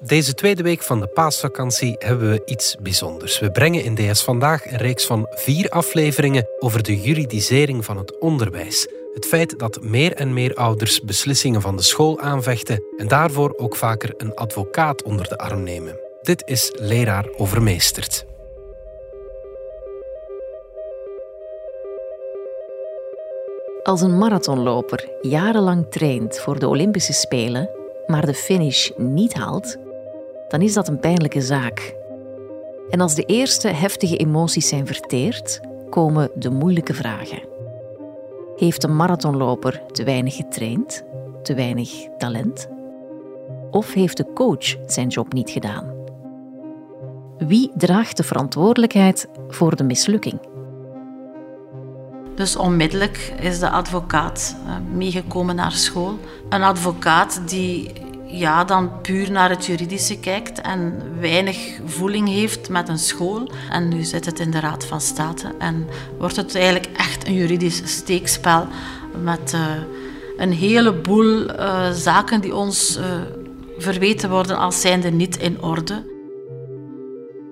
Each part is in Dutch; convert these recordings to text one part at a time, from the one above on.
Deze tweede week van de paasvakantie hebben we iets bijzonders. We brengen in DS Vandaag een reeks van vier afleveringen over de juridisering van het onderwijs. Het feit dat meer en meer ouders beslissingen van de school aanvechten en daarvoor ook vaker een advocaat onder de arm nemen. Dit is Leraar Overmeesterd. Als een marathonloper jarenlang traint voor de Olympische Spelen, maar de finish niet haalt, dan is dat een pijnlijke zaak. En als de eerste heftige emoties zijn verteerd, komen de moeilijke vragen. Heeft een marathonloper te weinig getraind, te weinig talent? Of heeft de coach zijn job niet gedaan? Wie draagt de verantwoordelijkheid voor de mislukking? Dus onmiddellijk is de advocaat eh, meegekomen naar school. Een advocaat die ja, dan puur naar het juridische kijkt en weinig voeling heeft met een school. En nu zit het in de Raad van State en wordt het eigenlijk echt een juridisch steekspel met uh, een heleboel uh, zaken die ons uh, verweten worden als zijnde niet in orde.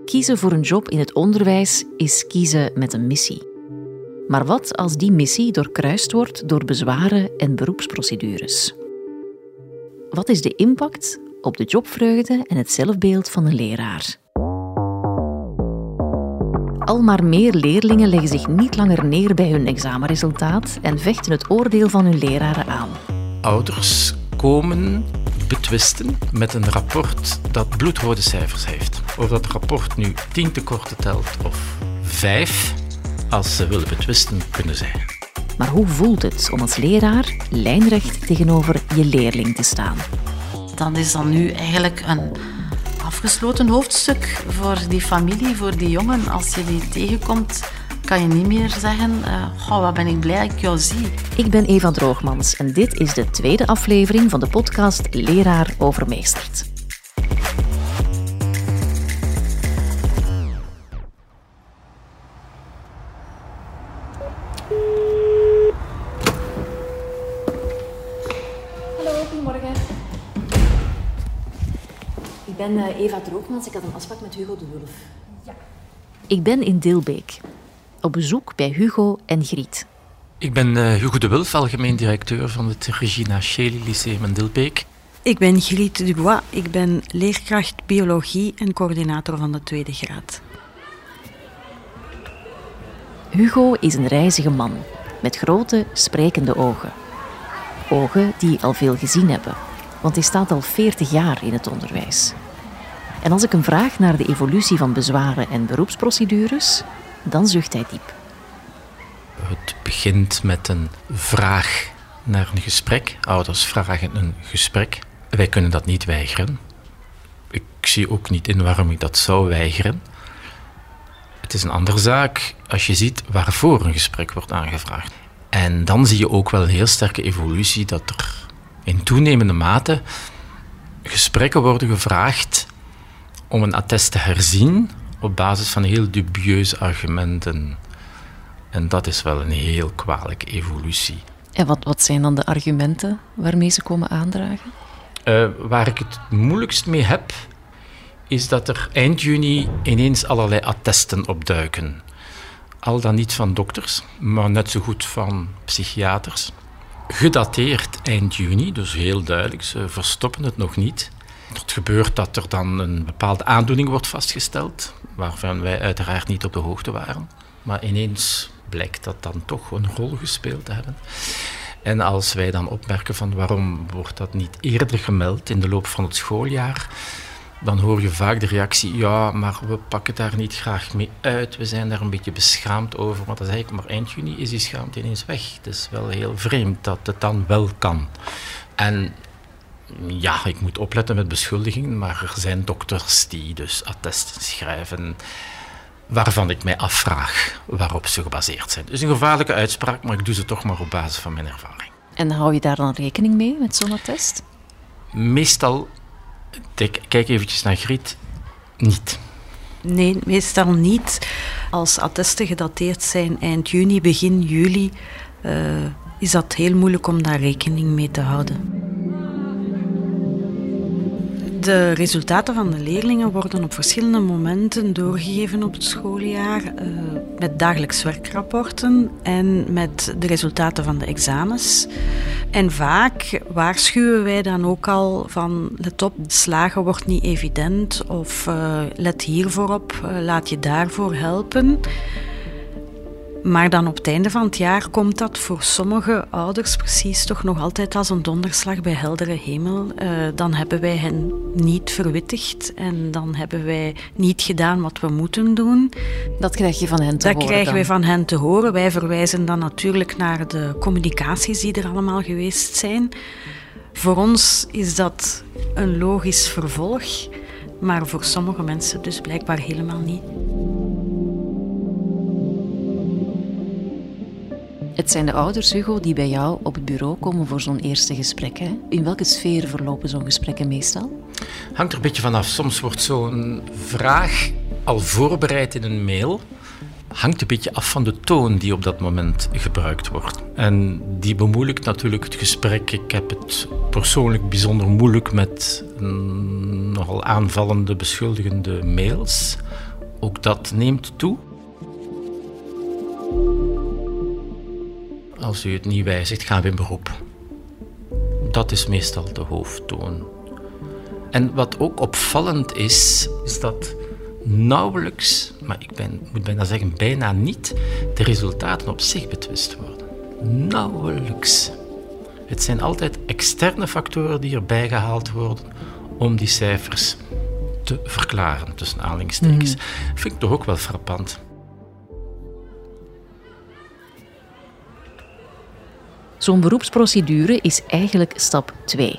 Kiezen voor een job in het onderwijs is kiezen met een missie. Maar wat als die missie doorkruist wordt door bezwaren en beroepsprocedures? Wat is de impact op de jobvreugde en het zelfbeeld van een leraar? Al maar meer leerlingen leggen zich niet langer neer bij hun examenresultaat en vechten het oordeel van hun leraren aan. Ouders komen betwisten met een rapport dat bloedrode cijfers heeft. Of dat rapport nu tien tekorten telt of vijf, als ze willen betwisten, kunnen zij. Maar hoe voelt het om als leraar lijnrecht tegenover je leerling te staan? Dan is dat nu eigenlijk een afgesloten hoofdstuk voor die familie, voor die jongen. Als je die tegenkomt, kan je niet meer zeggen: uh, wat ben ik blij dat ik jou zie. Ik ben Eva Droogmans en dit is de tweede aflevering van de podcast Leraar Overmeesterd. Ben uh, Eva Droogmans. Ik had een afspraak met Hugo de Wulf. Ja. Ik ben in Dilbeek. Op bezoek bij Hugo en Griet. Ik ben uh, Hugo de Wulf, algemeen directeur van het Regina Schely Lyceum in Dilbeek. Ik ben Griet Dubois. Ik ben leerkracht biologie en coördinator van de tweede graad. Hugo is een reizige man met grote, sprekende ogen. Ogen die al veel gezien hebben, want hij staat al 40 jaar in het onderwijs. En als ik hem vraag naar de evolutie van bezwaren en beroepsprocedures, dan zucht hij diep. Het begint met een vraag naar een gesprek. Ouders vragen een gesprek. Wij kunnen dat niet weigeren. Ik zie ook niet in waarom ik dat zou weigeren. Het is een andere zaak als je ziet waarvoor een gesprek wordt aangevraagd. En dan zie je ook wel een heel sterke evolutie dat er in toenemende mate gesprekken worden gevraagd om een attest te herzien op basis van heel dubieuze argumenten. En dat is wel een heel kwalijke evolutie. En wat, wat zijn dan de argumenten waarmee ze komen aandragen? Uh, waar ik het moeilijkst mee heb, is dat er eind juni ineens allerlei attesten opduiken. Al dan niet van dokters, maar net zo goed van psychiaters. Gedateerd eind juni, dus heel duidelijk, ze verstoppen het nog niet. Het gebeurt dat er dan een bepaalde aandoening wordt vastgesteld, waarvan wij uiteraard niet op de hoogte waren. Maar ineens blijkt dat dan toch een rol gespeeld te hebben. En als wij dan opmerken van waarom wordt dat niet eerder gemeld in de loop van het schooljaar, dan hoor je vaak de reactie, ja, maar we pakken daar niet graag mee uit. We zijn daar een beetje beschaamd over. Dat is eigenlijk maar eind juni is die schaamte ineens weg. Het is wel heel vreemd dat het dan wel kan. En ja, ik moet opletten met beschuldigingen, maar er zijn dokters die dus attesten schrijven waarvan ik mij afvraag waarop ze gebaseerd zijn. Dus een gevaarlijke uitspraak, maar ik doe ze toch maar op basis van mijn ervaring. En hou je daar dan rekening mee met zo'n attest? Meestal, kijk eventjes naar Griet, niet. Nee, meestal niet. Als attesten gedateerd zijn eind juni, begin juli, uh, is dat heel moeilijk om daar rekening mee te houden De resultaten van de leerlingen worden op verschillende momenten doorgegeven op het schooljaar uh, met dagelijks werkrapporten en met de resultaten van de examens. En vaak waarschuwen wij dan ook al van let op, slagen wordt niet evident of uh, let hiervoor op, uh, laat je daarvoor helpen. Maar dan op het einde van het jaar komt dat voor sommige ouders precies toch nog altijd als een donderslag bij heldere hemel. Uh, dan hebben wij hen niet verwittigd en dan hebben wij niet gedaan wat we moeten doen. Dat krijg je van hen te dat horen. Dat krijgen wij van hen te horen. Wij verwijzen dan natuurlijk naar de communicaties die er allemaal geweest zijn. Voor ons is dat een logisch vervolg, maar voor sommige mensen dus blijkbaar helemaal niet. Het zijn de ouders, Hugo, die bij jou op het bureau komen voor zo'n eerste gesprek. Hè? In welke sfeer verlopen zo'n gesprekken meestal? Hangt er een beetje vanaf. Soms wordt zo'n vraag al voorbereid in een mail. Hangt een beetje af van de toon die op dat moment gebruikt wordt. En die bemoeilijkt natuurlijk het gesprek. Ik heb het persoonlijk bijzonder moeilijk met nogal aanvallende, beschuldigende mails. Ook dat neemt toe. Als u het niet wijzigt, gaan we in beroep. Dat is meestal de hoofdtoon. En wat ook opvallend is, is dat nauwelijks, maar ik ben, moet bijna zeggen bijna niet, de resultaten op zich betwist worden. Nauwelijks. Het zijn altijd externe factoren die erbij gehaald worden om die cijfers te verklaren, tussen aanhalingstekens. Mm. Vind ik toch ook wel frappant. Zo'n beroepsprocedure is eigenlijk stap 2.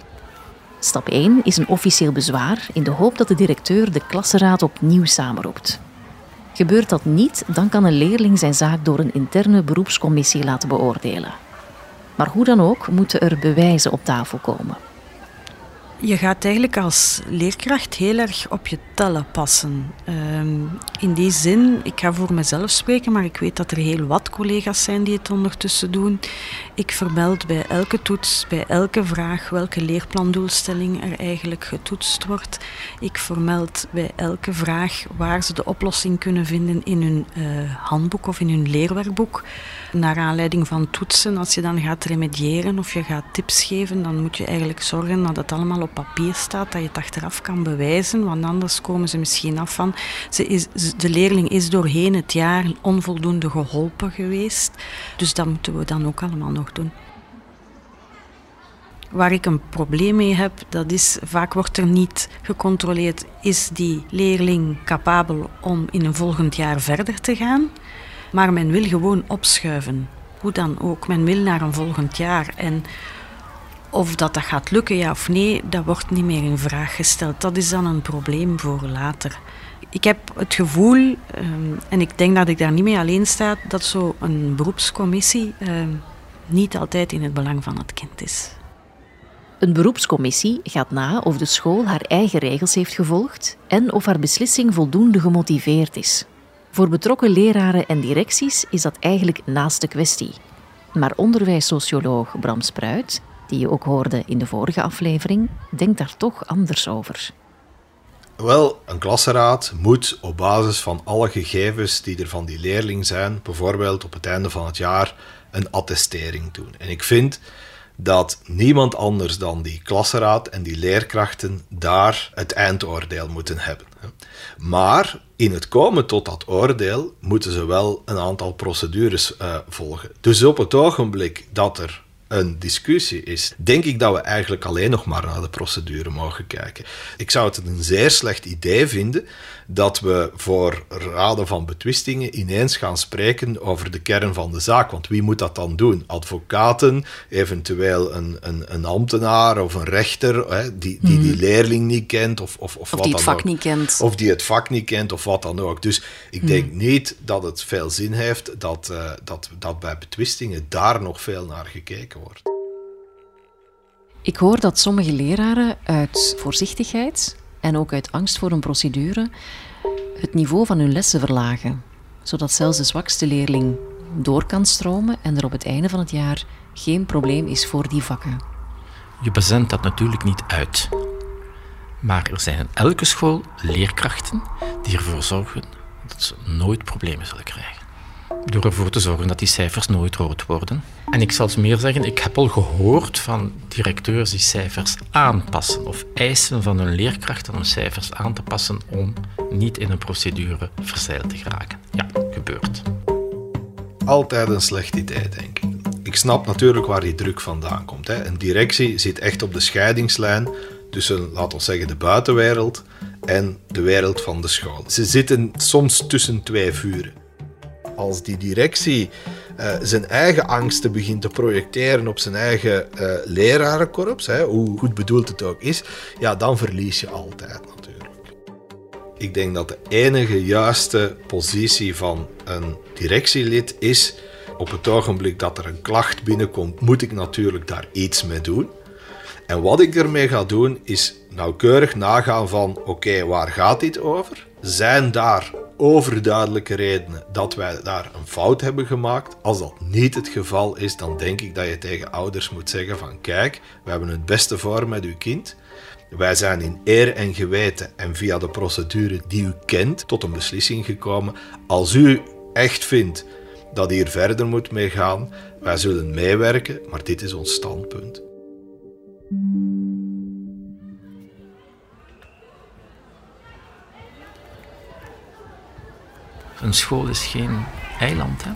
Stap 1 is een officieel bezwaar in de hoop dat de directeur de klassenraad opnieuw samenroept. Gebeurt dat niet, dan kan een leerling zijn zaak door een interne beroepscommissie laten beoordelen. Maar hoe dan ook moeten er bewijzen op tafel komen. Je gaat eigenlijk als leerkracht heel erg op je tellen passen. Um, in die zin, ik ga voor mezelf spreken, maar ik weet dat er heel wat collega's zijn die het ondertussen doen. Ik vermeld bij elke toets, bij elke vraag, welke leerplandoelstelling er eigenlijk getoetst wordt. Ik vermeld bij elke vraag waar ze de oplossing kunnen vinden in hun uh, handboek of in hun leerwerkboek. Naar aanleiding van toetsen, als je dan gaat remediëren of je gaat tips geven, dan moet je eigenlijk zorgen dat het allemaal op papier staat, dat je het achteraf kan bewijzen, want anders komen ze misschien af van ze is, de leerling is doorheen het jaar onvoldoende geholpen geweest. Dus dat moeten we dan ook allemaal nog doen. Waar ik een probleem mee heb, dat is vaak wordt er niet gecontroleerd, is die leerling capabel om in een volgend jaar verder te gaan. Maar men wil gewoon opschuiven. Hoe dan ook, men wil naar een volgend jaar. En of dat, dat gaat lukken, ja of nee, dat wordt niet meer in vraag gesteld. Dat is dan een probleem voor later. Ik heb het gevoel, um, en ik denk dat ik daar niet mee alleen sta, dat zo'n beroepscommissie um, niet altijd in het belang van het kind is. Een beroepscommissie gaat na of de school haar eigen regels heeft gevolgd en of haar beslissing voldoende gemotiveerd is. Voor betrokken leraren en directies is dat eigenlijk naast de kwestie. Maar onderwijssocioloog Bram Spruit die je ook hoorde in de vorige aflevering, denkt daar toch anders over. Wel, een klassenraad moet op basis van alle gegevens die er van die leerling zijn, bijvoorbeeld op het einde van het jaar, een attestering doen. En ik vind dat niemand anders dan die klassenraad en die leerkrachten daar het eindoordeel moeten hebben. Maar in het komen tot dat oordeel moeten ze wel een aantal procedures uh, volgen. Dus op het ogenblik dat er een discussie is, denk ik dat we eigenlijk alleen nog maar naar de procedure mogen kijken. Ik zou het een zeer slecht idee vinden dat we voor raden van betwistingen ineens gaan spreken over de kern van de zaak. Want wie moet dat dan doen? Advocaten, eventueel een, een, een ambtenaar of een rechter hè, die, die die mhm. leerling niet kent of, of, of, of die het vak niet kent. Of die het vak niet kent of wat dan ook. Dus ik mhm. denk niet dat het veel zin heeft dat, uh, dat, dat bij betwistingen daar nog veel naar gekeken wordt. Ik hoor dat sommige leraren uit voorzichtigheid en ook uit angst voor een procedure het niveau van hun lessen verlagen, zodat zelfs de zwakste leerling door kan stromen en er op het einde van het jaar geen probleem is voor die vakken. Je bezendt dat natuurlijk niet uit. Maar er zijn in elke school leerkrachten die ervoor zorgen dat ze nooit problemen zullen krijgen. Door ervoor te zorgen dat die cijfers nooit rood worden. En ik zal meer zeggen, ik heb al gehoord van directeurs die cijfers aanpassen of eisen van hun leerkrachten om cijfers aan te passen om niet in een procedure verzeild te geraken. Ja, gebeurt. Altijd een slecht idee, denk ik. Ik snap natuurlijk waar die druk vandaan komt. Hè. Een directie zit echt op de scheidingslijn tussen, laten we zeggen, de buitenwereld en de wereld van de school. Ze zitten soms tussen twee vuren. Als die directie uh, zijn eigen angsten begint te projecteren op zijn eigen uh, lerarenkorps, hè, hoe goed bedoeld het ook is, ja, dan verlies je altijd natuurlijk. Ik denk dat de enige juiste positie van een directielid is op het ogenblik dat er een klacht binnenkomt, moet ik natuurlijk daar iets mee doen. En wat ik ermee ga doen, is nauwkeurig nagaan van oké, waar gaat dit over? Zijn daar overduidelijke redenen dat wij daar een fout hebben gemaakt? Als dat niet het geval is, dan denk ik dat je tegen ouders moet zeggen van kijk, we hebben het beste voor met uw kind. Wij zijn in eer en geweten en via de procedure die u kent tot een beslissing gekomen. Als u echt vindt dat hier verder moet mee gaan, wij zullen meewerken, maar dit is ons standpunt. Een school is geen eiland. Hè?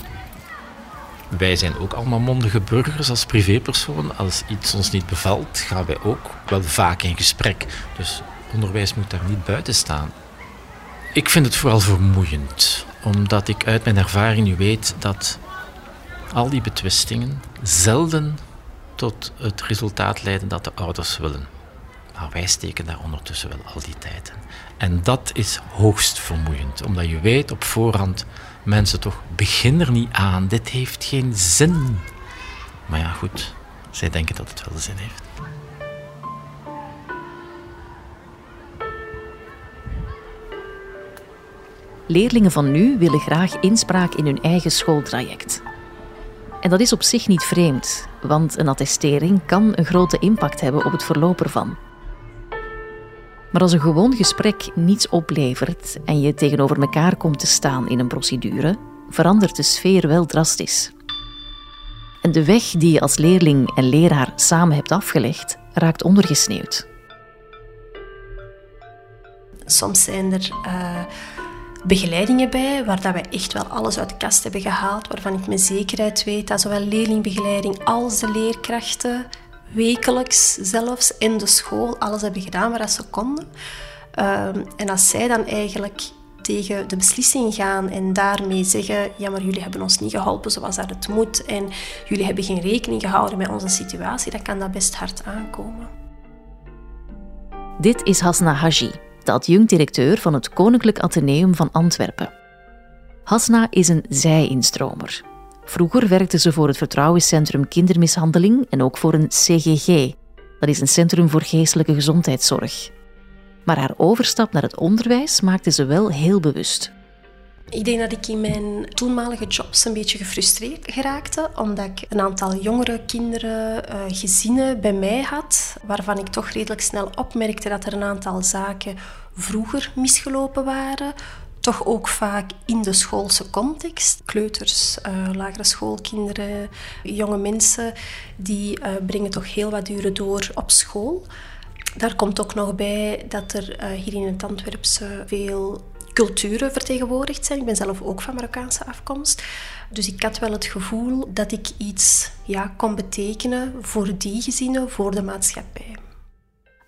Wij zijn ook allemaal mondige burgers als privépersoon. Als iets ons niet bevalt, gaan wij ook wel vaak in gesprek. Dus onderwijs moet daar niet buiten staan. Ik vind het vooral vermoeiend, omdat ik uit mijn ervaring nu weet dat al die betwistingen zelden tot het resultaat leiden dat de ouders willen. Maar wij steken daar ondertussen wel al die tijd in. En dat is hoogst vermoeiend, omdat je weet op voorhand, mensen toch, begin er niet aan, dit heeft geen zin. Maar ja, goed, zij denken dat het wel zin heeft. Leerlingen van nu willen graag inspraak in hun eigen schooltraject. En dat is op zich niet vreemd, want een attestering kan een grote impact hebben op het verloop ervan. Maar als een gewoon gesprek niets oplevert en je tegenover elkaar komt te staan in een procedure, verandert de sfeer wel drastisch. En de weg die je als leerling en leraar samen hebt afgelegd, raakt ondergesneeuwd. Soms zijn er uh, begeleidingen bij waar dat wij echt wel alles uit de kast hebben gehaald, waarvan ik met zekerheid weet dat zowel leerlingbegeleiding als de leerkrachten wekelijks zelfs in de school alles hebben gedaan waar ze konden. Ehm, en als zij dan eigenlijk tegen de beslissing gaan en daarmee zeggen: Ja, maar jullie hebben ons niet geholpen zoals dat het moet en jullie hebben geen rekening gehouden met onze situatie, dan kan dat best hard aankomen. Dit is Hasna Haji, de adjunct-directeur van het Koninklijk Atheneum van Antwerpen. Hasna is een zij-instromer. Vroeger werkte ze voor het Vertrouwenscentrum Kindermishandeling en ook voor een CGG. Dat is een Centrum voor Geestelijke Gezondheidszorg. Maar haar overstap naar het onderwijs maakte ze wel heel bewust. Ik denk dat ik in mijn toenmalige jobs een beetje gefrustreerd geraakte, omdat ik een aantal jongere kinderen, uh, gezinnen bij mij had, waarvan ik toch redelijk snel opmerkte dat er een aantal zaken vroeger misgelopen waren, toch ook vaak in de schoolse context. Kleuters, uh, lagere schoolkinderen, jonge mensen, die uh, brengen toch heel wat uren door op school. Daar komt ook nog bij dat er uh, hier in het Antwerpse veel culturen vertegenwoordigd zijn. Ik ben zelf ook van Marokkaanse afkomst. Dus ik had wel het gevoel dat ik iets ja, kon betekenen voor die gezinnen, voor de maatschappij.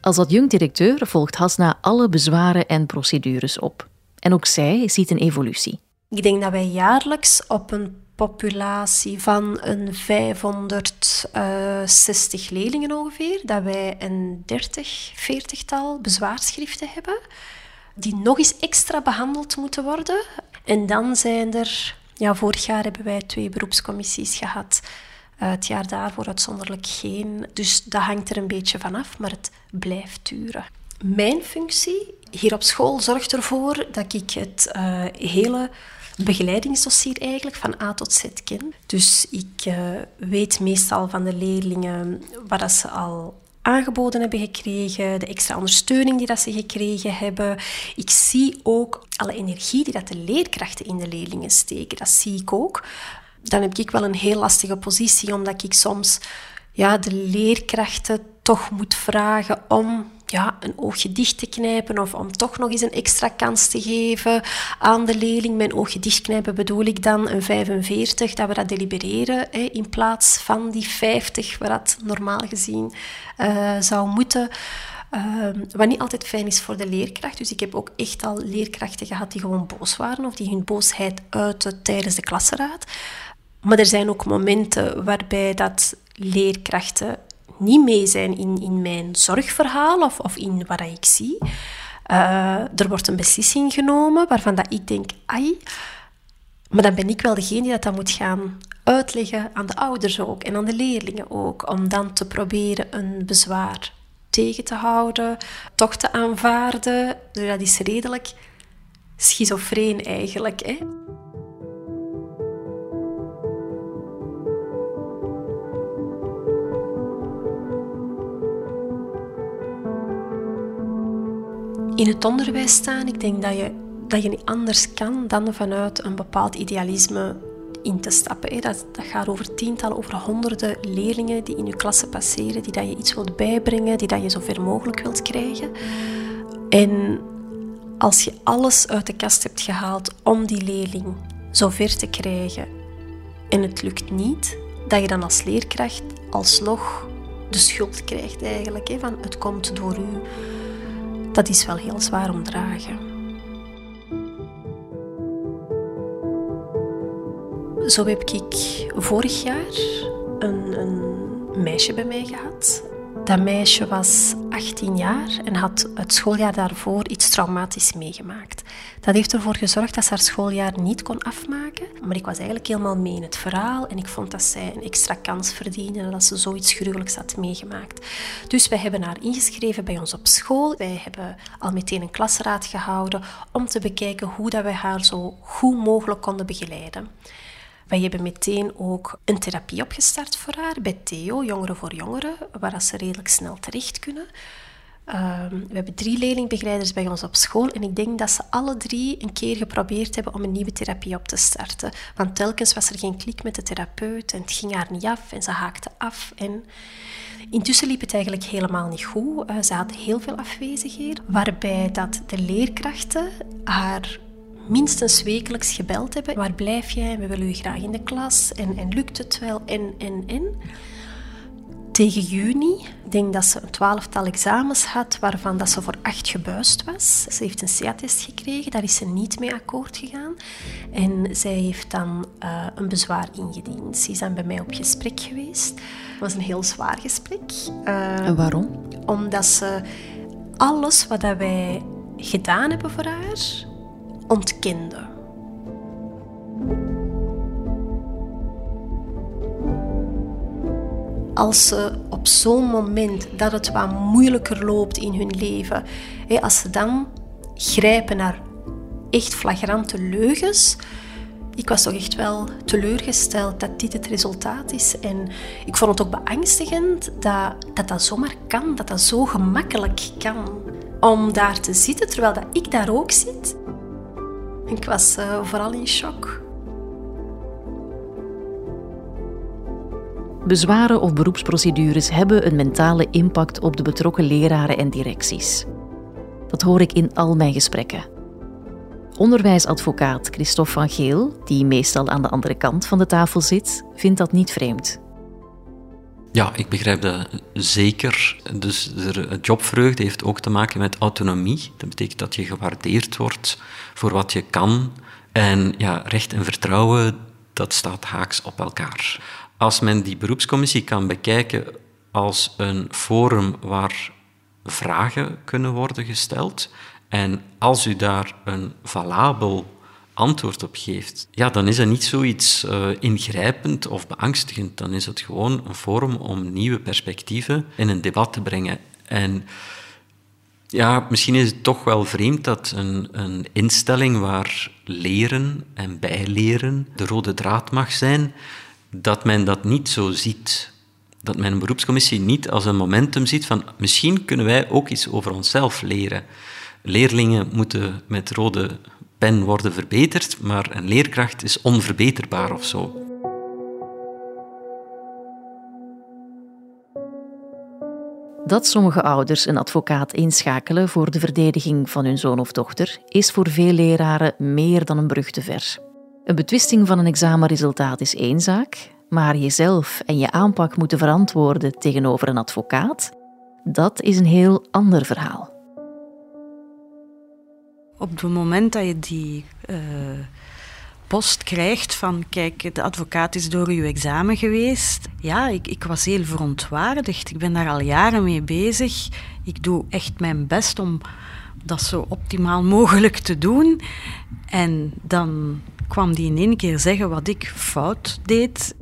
Als adjunct-directeur volgt Hasna alle bezwaren en procedures op. En ook zij ziet een evolutie. Ik denk dat wij jaarlijks op een populatie van een 560 leerlingen ongeveer, dat wij een 30, 40-tal bezwaarschriften hebben, die nog eens extra behandeld moeten worden. En dan zijn er, ja, vorig jaar hebben wij twee beroepscommissies gehad. Uh, het jaar daarvoor uitzonderlijk geen. Dus dat hangt er een beetje vanaf, maar het blijft duren. Mijn functie hier op school zorgt ervoor dat ik het uh, hele begeleidingsdossier eigenlijk van A tot Z ken. Dus ik uh, weet meestal van de leerlingen wat ze al aangeboden hebben gekregen, de extra ondersteuning die dat ze gekregen hebben. Ik zie ook alle energie die dat de leerkrachten in de leerlingen steken. Dat zie ik ook. Dan heb ik wel een heel lastige positie, omdat ik soms ja, de leerkrachten toch moet vragen om ja, een oogje dicht te knijpen of om toch nog eens een extra kans te geven aan de leerling. Mijn oogje dichtknijpen bedoel ik dan een 45, dat we dat delibereren hè, in plaats van die 50, waar dat normaal gezien uh, zou moeten. Uh, wat niet altijd fijn is voor de leerkracht. Dus ik heb ook echt al leerkrachten gehad die gewoon boos waren of die hun boosheid uiten tijdens de klassenraad. Maar er zijn ook momenten waarbij dat leerkrachten niet mee zijn in, in mijn zorgverhaal of, of in wat ik zie. Uh, er wordt een beslissing genomen waarvan dat ik denk, ai, maar dan ben ik wel degene die dat dan moet gaan uitleggen aan de ouders ook en aan de leerlingen ook, om dan te proberen een bezwaar tegen te houden, toch te aanvaarden. Dus dat is redelijk schizofreen eigenlijk. Hè? In het onderwijs staan, ik denk dat je, dat je niet anders kan dan vanuit een bepaald idealisme in te stappen. Dat, dat gaat over tientallen, over honderden leerlingen die in je klasse passeren, die dat je iets wilt bijbrengen, die dat je zo ver mogelijk wilt krijgen. En als je alles uit de kast hebt gehaald om die leerling zo ver te krijgen en het lukt niet, dat je dan als leerkracht alsnog de schuld krijgt eigenlijk. Hè, van het komt door u dat is wel heel zwaar om dragen. Zo heb ik vorig jaar een, een meisje bij mij gehad dat meisje was 18 jaar en had het schooljaar daarvoor iets traumatisch meegemaakt. Dat heeft ervoor gezorgd dat ze haar schooljaar niet kon afmaken. Maar ik was eigenlijk helemaal mee in het verhaal en ik vond dat zij een extra kans verdiende en dat ze zoiets gruwelijks had meegemaakt. Dus wij hebben haar ingeschreven bij ons op school. Wij hebben al meteen een klasraad gehouden om te bekijken hoe dat wij haar zo goed mogelijk konden begeleiden. Wij hebben meteen ook een therapie opgestart voor haar bij Theo, Jongeren voor Jongeren, waar ze redelijk snel terecht kunnen. Ehm, we hebben drie leerlingbegeleiders bij ons op school en ik denk dat ze alle drie een keer geprobeerd hebben om een nieuwe therapie op te starten. Want telkens was er geen klik met de therapeut en het ging haar niet af en ze haakte af. En intussen liep het eigenlijk helemaal niet goed. Uh, ze had heel veel afwezigheden, waarbij dat de leerkrachten haar minstens wekelijks gebeld hebben. Waar blijf jij? We willen u graag in de klas. En, en lukt het wel? En, en, en. Tegen juni, ik denk dat ze een twaalftal examens had, waarvan dat ze voor acht gebuist was. Ze heeft een CA-test gekregen, daar is ze niet mee akkoord gegaan. En zij heeft dan uh, een bezwaar ingediend. Ze is dan bij mij op gesprek geweest. Het was een heel zwaar gesprek. Uh, en waarom? Omdat ze alles wat wij gedaan hebben voor haar, ontkende. Als ze op zo'n moment dat het wat moeilijker loopt in hun leven, als ze dan grijpen naar echt flagrante leugens, ik was toch echt wel teleurgesteld dat dit het resultaat is. En ik vond het ook beangstigend dat dat, dat zomaar kan, dat dat zo gemakkelijk kan. Om daar te zitten terwijl dat ik daar ook zit ik was uh, vooral in shock. Bezwaren of beroepsprocedures hebben een mentale impact op de betrokken leraren en directies. Dat hoor ik in al mijn gesprekken. Onderwijsadvocaat Christophe van Geel, die meestal aan de andere kant van de tafel zit, vindt dat niet vreemd. Ja, ik begrijp dat zeker. Dus de jobvreugde heeft ook te maken met autonomie. Dat betekent dat je gewaardeerd wordt voor wat je kan. En ja, recht en vertrouwen, dat staat haaks op elkaar. Als men die beroepscommissie kan bekijken als een forum waar vragen kunnen worden gesteld, en als u daar een valabel antwoord op geeft, ja, dan is dat niet zoiets uh, ingrijpend of beangstigend. Dan is het gewoon een forum om nieuwe perspectieven in een debat te brengen. En ja, misschien is het toch wel vreemd dat een, een instelling waar leren en bijleren de rode draad mag zijn, dat men dat niet zo ziet. dat mijn beroepscommissie niet als een momentum ziet van misschien kunnen wij ook iets over onszelf leren. Leerlingen moeten met rode pen worden verbeterd, maar een leerkracht is onverbeterbaar of zo. Dat sommige ouders een advocaat inschakelen voor de verdediging van hun zoon of dochter is voor veel leraren meer dan een brug te ver. Een betwisting van een examenresultaat is één zaak, maar jezelf en je aanpak moeten verantwoorden tegenover een advocaat, dat is een heel ander verhaal. Op het moment dat je die uh, post krijgt van kijk, de advocaat is door uw examen geweest. Ja, ik, ik was heel verontwaardigd. Ik ben daar al jaren mee bezig. Ik doe echt mijn best om dat zo optimaal mogelijk te doen. En dan kwam die in één keer zeggen wat ik fout deed.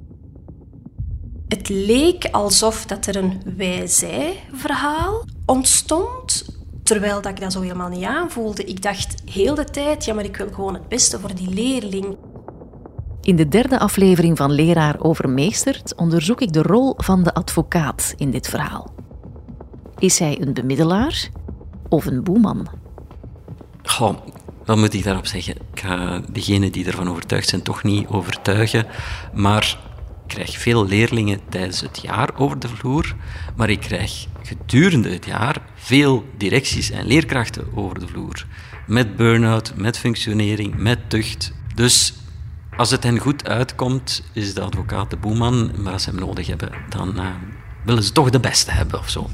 Het leek alsof dat er een wij-zij-verhaal ontstond, terwijl dat ik dat zo helemaal niet aanvoelde. Ik dacht heel de tijd, ja, maar ik wil gewoon het beste voor die leerling. In de derde aflevering van Leraar Overmeesterd onderzoek ik de rol van de advocaat in dit verhaal. Is hij een bemiddelaar of een boeman? Goh, wat moet ik daarop zeggen? Ik ga degenen die ervan overtuigd zijn toch niet overtuigen, maar krijg veel leerlingen tijdens het jaar over de vloer, maar ik krijg gedurende het jaar veel directies en leerkrachten over de vloer. Met burn-out, met functionering, met tucht. Dus als het hen goed uitkomt, is de advocaat de boeman, maar als ze hem nodig hebben, dan uh, willen ze toch de beste hebben of zo.